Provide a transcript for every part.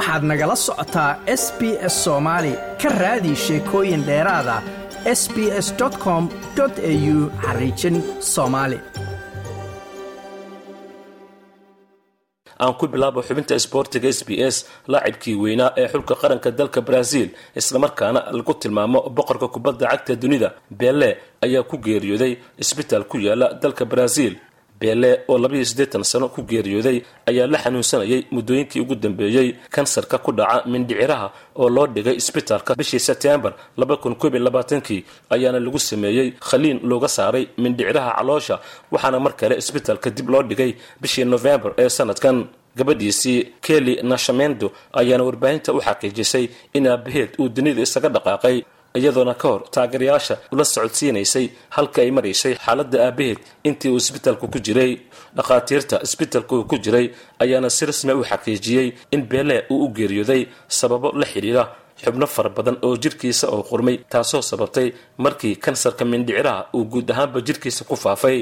waxaad nagala socotaa s b s soomaali ka raadi sheekooyin dheeraada s b s com au xariijin soomaali aan ku bilaabo xubinta isboortiga s b s laacibkii weynaa ee xulka qaranka dalka brazil islamarkaana lagu tilmaamo boqorka kubadda cagta dunida. Bele ayaa ku geeriyooday isbitaal ku yaalla dalka brazil bele oo labayo siddeetan sano ku geeriyooday ayaa la xanuunsanayay muddooyinkii ugu dambeeyey kansarka ku dhaca mindhiciraha oo loo dhigay isbitaalka bishii sebtembar laba kun koob iyo labaatankii ayaana lagu sameeyey khaliin looga saaray mindhiciraha caloosha waxaana mar kale isbitaalka dib loo dhigay bishii novembar ee sanadkan. Gabadhiisii kelly nashamendo ayaana warbaahinta u xaqiijisay in aabaheed uu dunida isaga dhaqaaqay iyadoona ka hor taageerayaasha ula socodsiinaysay halka ay maraysay xaaladda aabaheed intii uu isbitaalku ku jiray. Dhakhaatiirta isbitaalka uu ku jiray ayaana si rasmi u xaqiijiyey in beele uu u geeriyooday sababo la xidhiira xubno fara badan oo jirkiisa oo qurmay taasoo sababtay markii kansarka mindhiciraha uu guud ahaanba jirkiisa ku faafay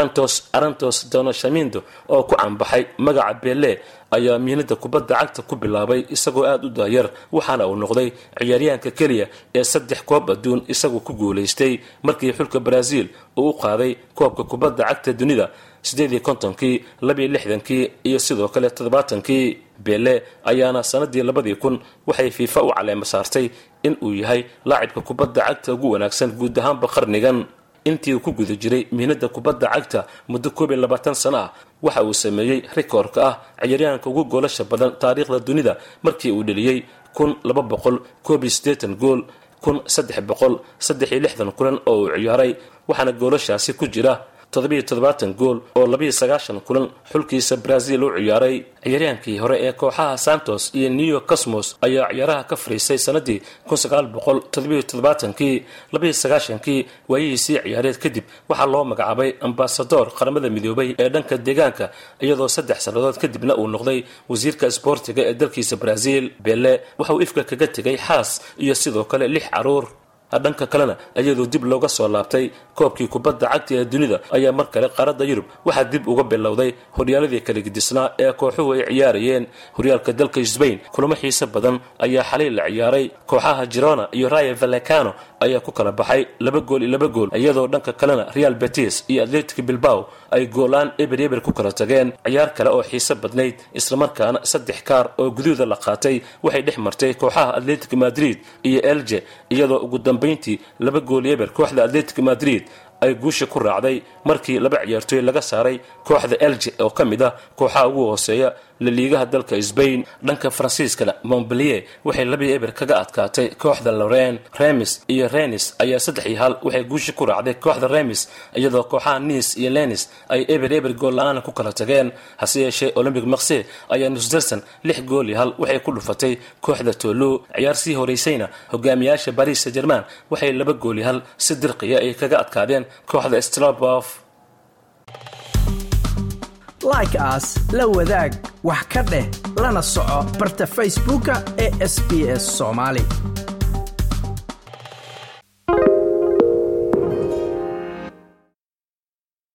antos arantos donashamindo oo ku canbaxay magaca bele ayaa miinada kubadda cagta ku bilaabay isagoo aada u daayar waxaana uu noqday ciyaaryahanka keliya ee saddex koob adduun isagu ku guulaystay markii xulka brazil uu u qaaday koobka kubadda cagta dunida siddeedii kontonkii labiyo lixdankii iyo sidoo kale toddobaatankii. Bele ayaana sanadii labadii kun waxay fiifa u caleemo saartay in uu yahay laacibka kubadda cagta ugu wanaagsan guud ahaanba qarnigan intii uu ku guda jiray mihnada kubadda cagta muddo koob iyo labaatan sano ah waxa uu sameeyey rikoorka ah ciyaaryahanka ugu goolasha badan taariikhda dunida markii uu dheliyey kun laba boqol koob iyo siddeetan gool kun saddex boqol saddex iyo lixdan kulan oo uu ciyaaray waxaana goolashaasi ku jira toddobiyo toddobaatan gool oo labiyo sagaashan kulan xulkiisa brazil u ciyaaray. Ciyaaryahankii hore ee kooxaha santos iyo new cosmos ayaa ciyaaraha ka fariistay sanadii kun sagaal boqol toddobiyo toddobaatankii. Labiyo sagaashankii waayihiisii ciyaareed kadib waxaa loo magacaabay ambasador qaramada midoobay ee dhanka deegaanka iyadoo saddex sannadood kadibna uu noqday wasiirka isboortiga ee dalkiisa brazil. Bele waxauu ifka kaga tegay xaas iyo sidoo kale lix carruur dhanka kalena iyadoo dib looga soo laabtay koobkii kubadda cagta ee dunida ayaa mar kale qaaradda yurub waxaa dib uga bilowday horyaaladii kala gedisnaa ee kooxuhu ay ciyaarayeen. Horyaalka dalka sbain kulamo xiise badan ayaa xalay la ciyaaray. Kooxaha girona iyo raya vallecano ayaa ku kala baxay laba gool iyo laba gool iyadoo dhanka kalena real betis iyo atletic bilbao ay goolaan eber eber ku kala tageen. Ciyaar kale oo xiise badnayd islamarkaana saddex kaar oo guduuda la qaatay waxay dhex martay kooxaha atletic madrid iyo elje iyadoo ugu dambayntii laba gool eber kooxda atletic madrid ay guusha ku raacday markii laba ciyaartooy laga saaray kooxda elje oo ka mid ah kooxaha ugu hooseeya laliigaha dalka sbain dhanka faransiiskana montbelier waxay labii eber kaga adkaatay kooxda loren remis iyo renis ayaa saddex iyo hal waxay guusha ku raacday kooxda remis iyadoo kooxaha nice iyo lenis ay eber eber gool la'aana ku kala tageen. Hase yeeshee olympic marse ayaa nusderson lix gool iyo hal waxay ku dhufatay kooxda tolo ciyaar sii horeysayna hogaamiyaasha baris german waxay laba gool iyo hal si dirqiya ay kaga adkaadeen kooxda strobof like aas la wadaag wax ka dheh lana soco barta facebooka ee sb s soomaali